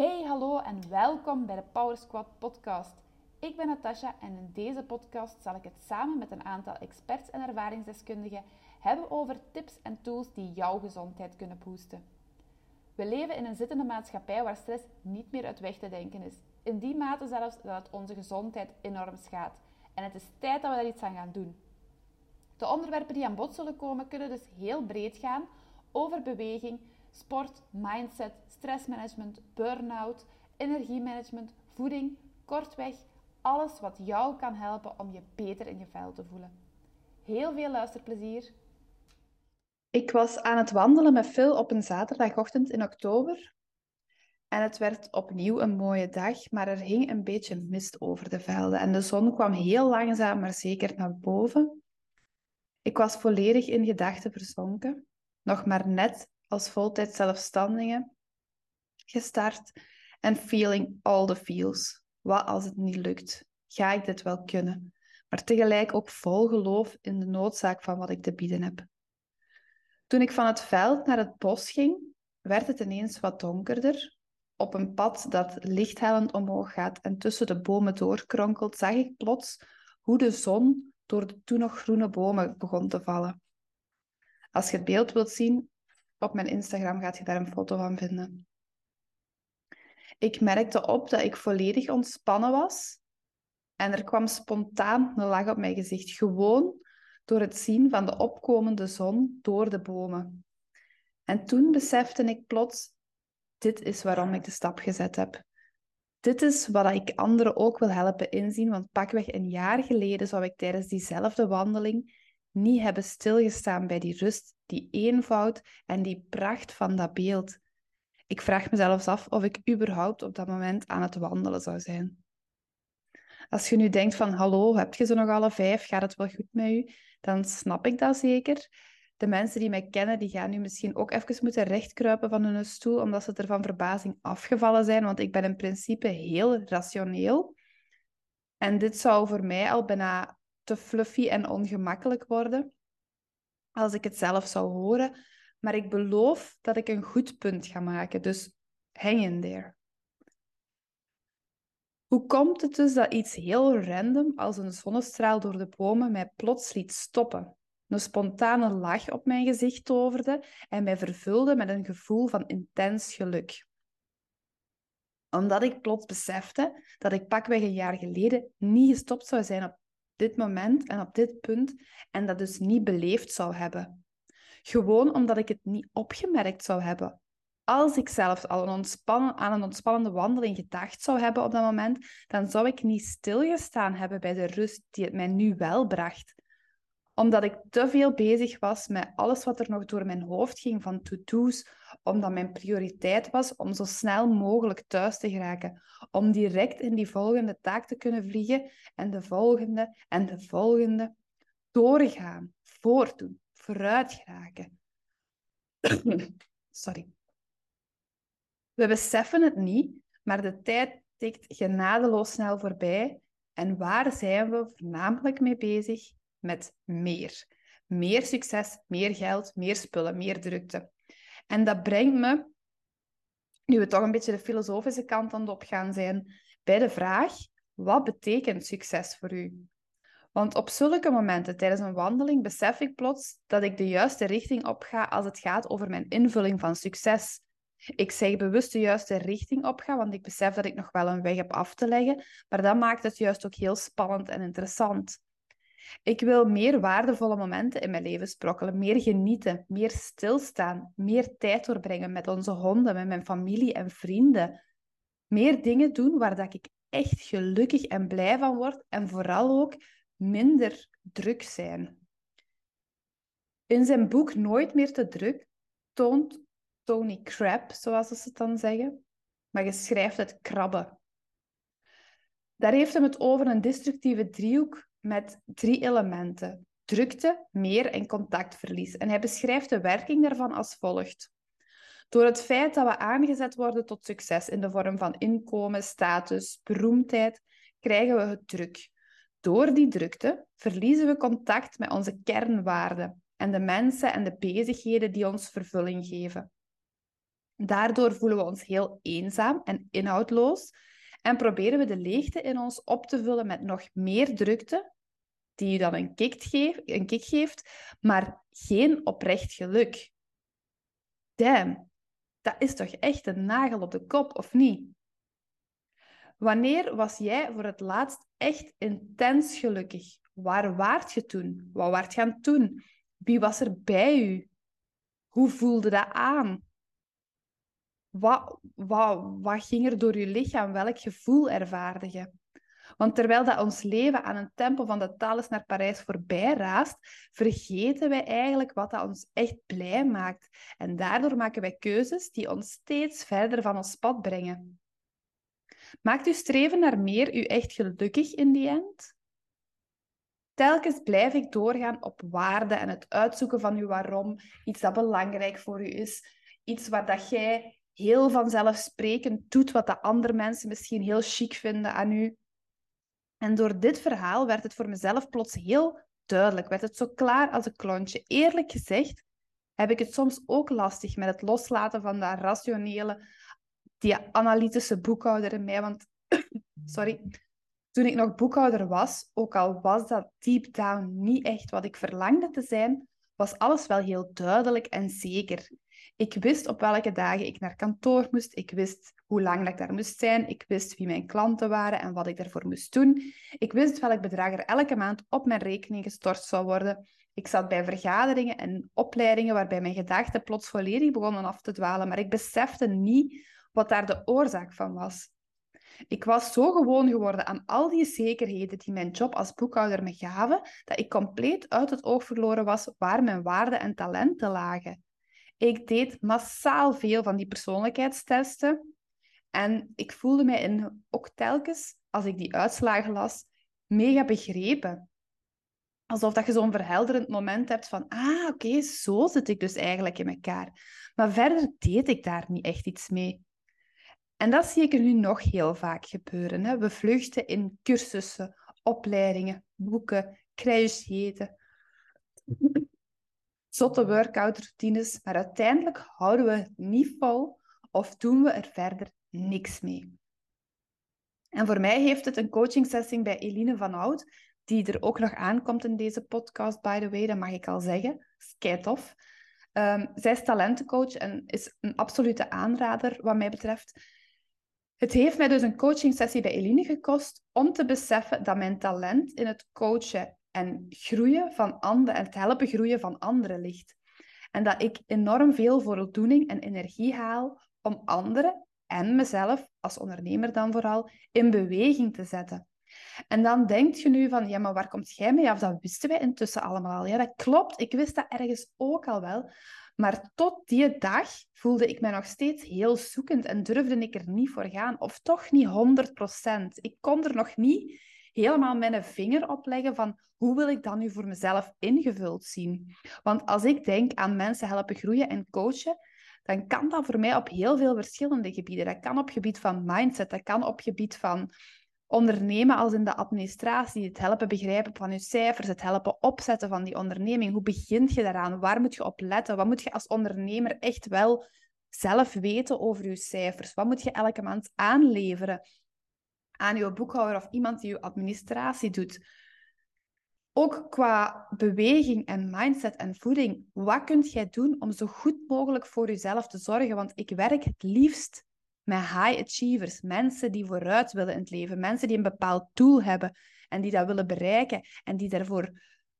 Hey, hallo en welkom bij de Power Squad podcast. Ik ben Natasha en in deze podcast zal ik het samen met een aantal experts en ervaringsdeskundigen hebben over tips en tools die jouw gezondheid kunnen boosten. We leven in een zittende maatschappij waar stress niet meer uit weg te denken is. In die mate zelfs dat het onze gezondheid enorm schaadt. En het is tijd dat we daar iets aan gaan doen. De onderwerpen die aan bod zullen komen kunnen dus heel breed gaan over beweging, sport, mindset, stressmanagement, burn-out, energiemanagement, voeding, kortweg alles wat jou kan helpen om je beter in je vel te voelen. Heel veel luisterplezier. Ik was aan het wandelen met Phil op een zaterdagochtend in oktober. En het werd opnieuw een mooie dag, maar er hing een beetje mist over de velden. En de zon kwam heel langzaam, maar zeker naar boven. Ik was volledig in gedachten verzonken. Nog maar net als voltijd zelfstandige gestart. En feeling all the feels. Wat als het niet lukt? Ga ik dit wel kunnen? Maar tegelijk ook vol geloof in de noodzaak van wat ik te bieden heb. Toen ik van het veld naar het bos ging, werd het ineens wat donkerder. Op een pad dat lichthellend omhoog gaat en tussen de bomen doorkronkelt, zag ik plots hoe de zon door de toen nog groene bomen begon te vallen. Als je het beeld wilt zien, op mijn Instagram gaat je daar een foto van vinden. Ik merkte op dat ik volledig ontspannen was en er kwam spontaan een lach op mijn gezicht, gewoon door het zien van de opkomende zon door de bomen. En toen besefte ik plots, dit is waarom ik de stap gezet heb. Dit is wat ik anderen ook wil helpen inzien, want pakweg een jaar geleden zou ik tijdens diezelfde wandeling niet hebben stilgestaan bij die rust, die eenvoud en die pracht van dat beeld. Ik vraag mezelf af of ik überhaupt op dat moment aan het wandelen zou zijn. Als je nu denkt van, hallo, heb je ze nog alle vijf? Gaat het wel goed met u? Dan snap ik dat zeker. De mensen die mij kennen, die gaan nu misschien ook even moeten rechtkruipen van hun stoel, omdat ze er van verbazing afgevallen zijn, want ik ben in principe heel rationeel. En dit zou voor mij al bijna te fluffy en ongemakkelijk worden als ik het zelf zou horen. Maar ik beloof dat ik een goed punt ga maken. Dus hang in there. Hoe komt het dus dat iets heel random als een zonnestraal door de bomen mij plots liet stoppen? Een spontane lach op mijn gezicht toverde en mij vervulde met een gevoel van intens geluk. Omdat ik plots besefte dat ik pakweg een jaar geleden niet gestopt zou zijn op dit moment en op dit punt en dat dus niet beleefd zou hebben. Gewoon omdat ik het niet opgemerkt zou hebben. Als ik zelfs al een aan een ontspannende wandeling gedacht zou hebben op dat moment, dan zou ik niet stilgestaan hebben bij de rust die het mij nu wel bracht. Omdat ik te veel bezig was met alles wat er nog door mijn hoofd ging van to-do's, omdat mijn prioriteit was om zo snel mogelijk thuis te geraken, om direct in die volgende taak te kunnen vliegen en de volgende en de volgende doorgaan, voortdoen, vooruit geraken. Sorry. We beseffen het niet, maar de tijd tikt genadeloos snel voorbij. En waar zijn we voornamelijk mee bezig? Met meer. Meer succes, meer geld, meer spullen, meer drukte. En dat brengt me, nu we toch een beetje de filosofische kant aan het opgaan zijn, bij de vraag: wat betekent succes voor u? Want op zulke momenten tijdens een wandeling besef ik plots dat ik de juiste richting opga als het gaat over mijn invulling van succes. Ik zeg bewust de juiste richting opga, want ik besef dat ik nog wel een weg heb af te leggen, maar dat maakt het juist ook heel spannend en interessant. Ik wil meer waardevolle momenten in mijn leven sprokkelen, meer genieten, meer stilstaan, meer tijd doorbrengen met onze honden, met mijn familie en vrienden. Meer dingen doen waar dat ik echt gelukkig en blij van word en vooral ook minder druk zijn. In zijn boek Nooit meer te druk toont Tony Crab, zoals ze het dan zeggen, maar je schrijft het krabben. Daar heeft hem het over een destructieve driehoek met drie elementen: drukte, meer en contactverlies. En hij beschrijft de werking daarvan als volgt. Door het feit dat we aangezet worden tot succes in de vorm van inkomen, status, beroemdheid, krijgen we het druk. Door die drukte verliezen we contact met onze kernwaarden en de mensen en de bezigheden die ons vervulling geven. Daardoor voelen we ons heel eenzaam en inhoudloos en proberen we de leegte in ons op te vullen met nog meer drukte, die je dan een kick, geeft, een kick geeft, maar geen oprecht geluk. Damn, dat is toch echt een nagel op de kop, of niet? Wanneer was jij voor het laatst echt intens gelukkig? Waar waart je toen? Wat waart je aan doen? Wie was er bij u? Hoe voelde dat aan? Wat, wat, wat ging er door je lichaam? Welk gevoel ervaarde je? Want terwijl dat ons leven aan een tempo van de Thales naar Parijs voorbij raast, vergeten wij eigenlijk wat dat ons echt blij maakt. En daardoor maken wij keuzes die ons steeds verder van ons pad brengen. Maakt uw streven naar meer u echt gelukkig in die end? Telkens blijf ik doorgaan op waarde en het uitzoeken van uw waarom, iets dat belangrijk voor u is, iets waar dat jij heel vanzelfsprekend doet wat de andere mensen misschien heel chic vinden aan u. En door dit verhaal werd het voor mezelf plots heel duidelijk, werd het zo klaar als een klontje. Eerlijk gezegd heb ik het soms ook lastig met het loslaten van dat rationele, die analytische boekhouder in mij. Want, sorry, toen ik nog boekhouder was, ook al was dat deep down niet echt wat ik verlangde te zijn, was alles wel heel duidelijk en zeker. Ik wist op welke dagen ik naar kantoor moest. Ik wist hoe lang ik daar moest zijn. Ik wist wie mijn klanten waren en wat ik daarvoor moest doen. Ik wist welk bedrag er elke maand op mijn rekening gestort zou worden. Ik zat bij vergaderingen en opleidingen waarbij mijn gedachten plots volledig begonnen af te dwalen, maar ik besefte niet wat daar de oorzaak van was. Ik was zo gewoon geworden aan al die zekerheden die mijn job als boekhouder me gaven, dat ik compleet uit het oog verloren was waar mijn waarden en talenten lagen. Ik deed massaal veel van die persoonlijkheidstesten. En ik voelde mij in, ook telkens, als ik die uitslagen las, mega begrepen. Alsof dat je zo'n verhelderend moment hebt van, ah, oké, zo zit ik dus eigenlijk in elkaar. Maar verder deed ik daar niet echt iets mee. En dat zie ik er nu nog heel vaak gebeuren. Hè? We vluchten in cursussen, opleidingen, boeken, kruisjeten zotte workout-routines, maar uiteindelijk houden we het niet vol of doen we er verder niks mee. En voor mij heeft het een coachingsessie bij Eline van Oud, die er ook nog aankomt in deze podcast, by the way, dat mag ik al zeggen. Skate tof. Um, zij is talentencoach en is een absolute aanrader wat mij betreft. Het heeft mij dus een coachingsessie bij Eline gekost om te beseffen dat mijn talent in het coachen en groeien van anderen en het helpen groeien van anderen ligt. En dat ik enorm veel voldoening en energie haal om anderen en mezelf als ondernemer dan vooral in beweging te zetten. En dan denk je nu van, ja, maar waar komt jij mee af? Dat wisten wij intussen allemaal al. Ja, dat klopt. Ik wist dat ergens ook al wel. Maar tot die dag voelde ik mij nog steeds heel zoekend en durfde ik er niet voor gaan. Of toch niet 100%. Ik kon er nog niet helemaal mijn vinger op leggen van hoe wil ik dat nu voor mezelf ingevuld zien? Want als ik denk aan mensen helpen groeien en coachen, dan kan dat voor mij op heel veel verschillende gebieden. Dat kan op gebied van mindset, dat kan op gebied van ondernemen als in de administratie, het helpen begrijpen van je cijfers, het helpen opzetten van die onderneming. Hoe begint je daaraan? Waar moet je op letten? Wat moet je als ondernemer echt wel zelf weten over je cijfers? Wat moet je elke maand aanleveren? Aan je boekhouder of iemand die je administratie doet. Ook qua beweging en mindset en voeding, wat kunt jij doen om zo goed mogelijk voor jezelf te zorgen? Want ik werk het liefst met high achievers, mensen die vooruit willen in het leven, mensen die een bepaald doel hebben en die dat willen bereiken en die daarvoor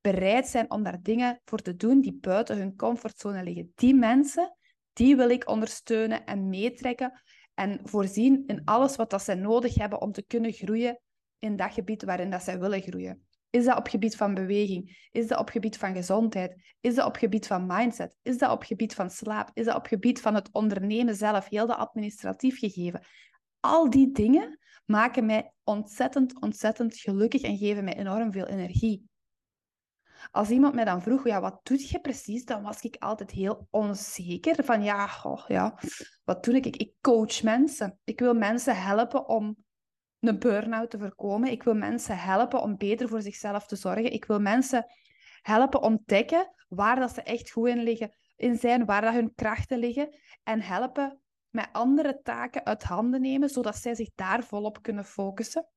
bereid zijn om daar dingen voor te doen die buiten hun comfortzone liggen. Die mensen, die wil ik ondersteunen en meetrekken en voorzien in alles wat dat zij nodig hebben om te kunnen groeien in dat gebied waarin dat zij willen groeien. Is dat op gebied van beweging? Is dat op gebied van gezondheid? Is dat op gebied van mindset? Is dat op gebied van slaap? Is dat op gebied van het ondernemen zelf, heel de administratief gegeven? Al die dingen maken mij ontzettend, ontzettend gelukkig en geven mij enorm veel energie. Als iemand mij dan vroeg, ja, wat doe je precies? Dan was ik altijd heel onzeker. Van ja, ja, wat doe ik? Ik coach mensen. Ik wil mensen helpen om een burn-out te voorkomen. Ik wil mensen helpen om beter voor zichzelf te zorgen. Ik wil mensen helpen ontdekken waar dat ze echt goed in, liggen, in zijn, waar dat hun krachten liggen. En helpen met andere taken uit handen nemen, zodat zij zich daar volop kunnen focussen.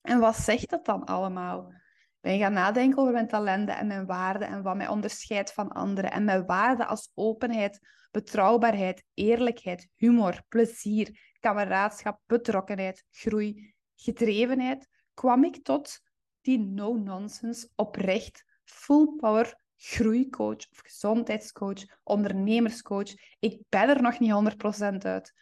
En wat zegt dat dan allemaal? Ben gaan nadenken over mijn talenten en mijn waarden en wat mij onderscheidt van anderen. En mijn waarden als openheid, betrouwbaarheid, eerlijkheid, humor, plezier, kameraadschap, betrokkenheid, groei, gedrevenheid, kwam ik tot die no-nonsense, oprecht, full power groeicoach of gezondheidscoach, ondernemerscoach. Ik ben er nog niet 100% uit.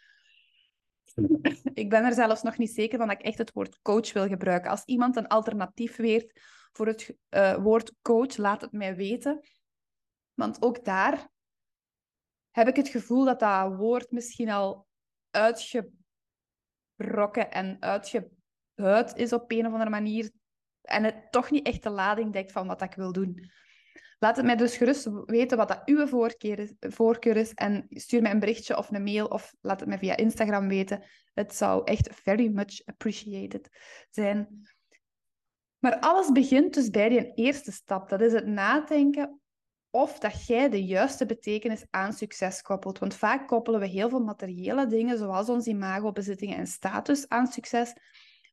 Ik ben er zelfs nog niet zeker van dat ik echt het woord coach wil gebruiken. Als iemand een alternatief weet voor het uh, woord coach, laat het mij weten. Want ook daar heb ik het gevoel dat dat woord misschien al uitgebrokken en uitgebuit is op een of andere manier. En het toch niet echt de lading dekt van wat ik wil doen. Laat het mij dus gerust weten wat dat uw voorkeur is. En stuur mij een berichtje of een mail of laat het mij via Instagram weten. Het zou echt very much appreciated zijn. Maar alles begint dus bij die eerste stap. Dat is het nadenken of dat jij de juiste betekenis aan succes koppelt. Want vaak koppelen we heel veel materiële dingen, zoals ons imago-bezittingen en status, aan succes.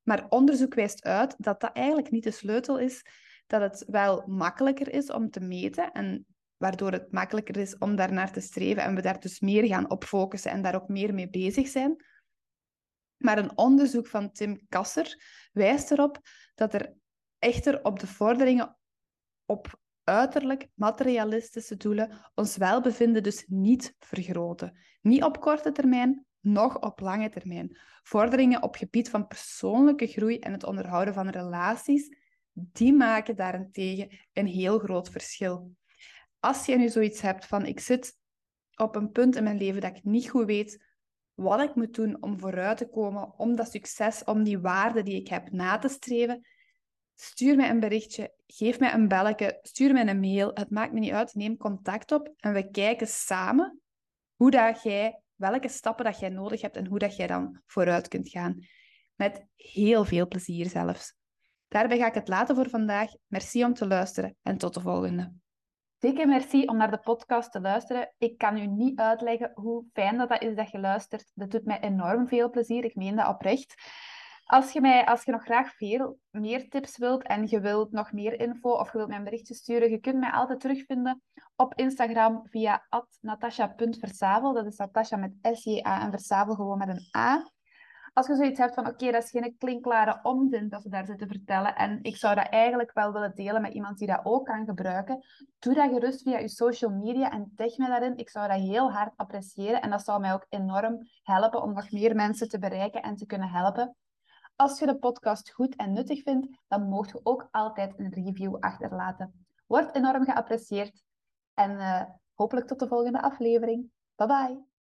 Maar onderzoek wijst uit dat dat eigenlijk niet de sleutel is dat het wel makkelijker is om te meten en waardoor het makkelijker is om daarnaar te streven en we daar dus meer gaan op focussen en daar ook meer mee bezig zijn. Maar een onderzoek van Tim Kasser wijst erop dat er echter op de vorderingen op uiterlijk materialistische doelen ons welbevinden dus niet vergroten. Niet op korte termijn, nog op lange termijn. Vorderingen op gebied van persoonlijke groei en het onderhouden van relaties die maken daarentegen een heel groot verschil. Als je nu zoiets hebt van ik zit op een punt in mijn leven dat ik niet goed weet wat ik moet doen om vooruit te komen, om dat succes, om die waarden die ik heb na te streven, stuur mij een berichtje, geef mij een belletje, stuur mij een mail. Het maakt me niet uit, neem contact op en we kijken samen hoe dat jij, welke stappen dat jij nodig hebt en hoe dat jij dan vooruit kunt gaan. Met heel veel plezier zelfs. Daarbij ga ik het laten voor vandaag. Merci om te luisteren en tot de volgende. Dikke merci om naar de podcast te luisteren. Ik kan u niet uitleggen hoe fijn dat, dat is dat je luistert. Dat doet mij enorm veel plezier. Ik meen dat oprecht. Als je, mij, als je nog graag veel meer tips wilt en je wilt nog meer info of je wilt mij een berichtje sturen, je kunt mij altijd terugvinden op Instagram via natasha.versavel. Dat is Natasha met S-J-A en Versavel gewoon met een A. Als je zoiets hebt van, oké, dat is geen klinkklare onzin dat ze daar zitten vertellen en ik zou dat eigenlijk wel willen delen met iemand die dat ook kan gebruiken, doe dat gerust via je social media en tag me daarin. Ik zou dat heel hard appreciëren en dat zou mij ook enorm helpen om nog meer mensen te bereiken en te kunnen helpen. Als je de podcast goed en nuttig vindt, dan mocht je ook altijd een review achterlaten. Wordt enorm geapprecieerd en uh, hopelijk tot de volgende aflevering. Bye bye!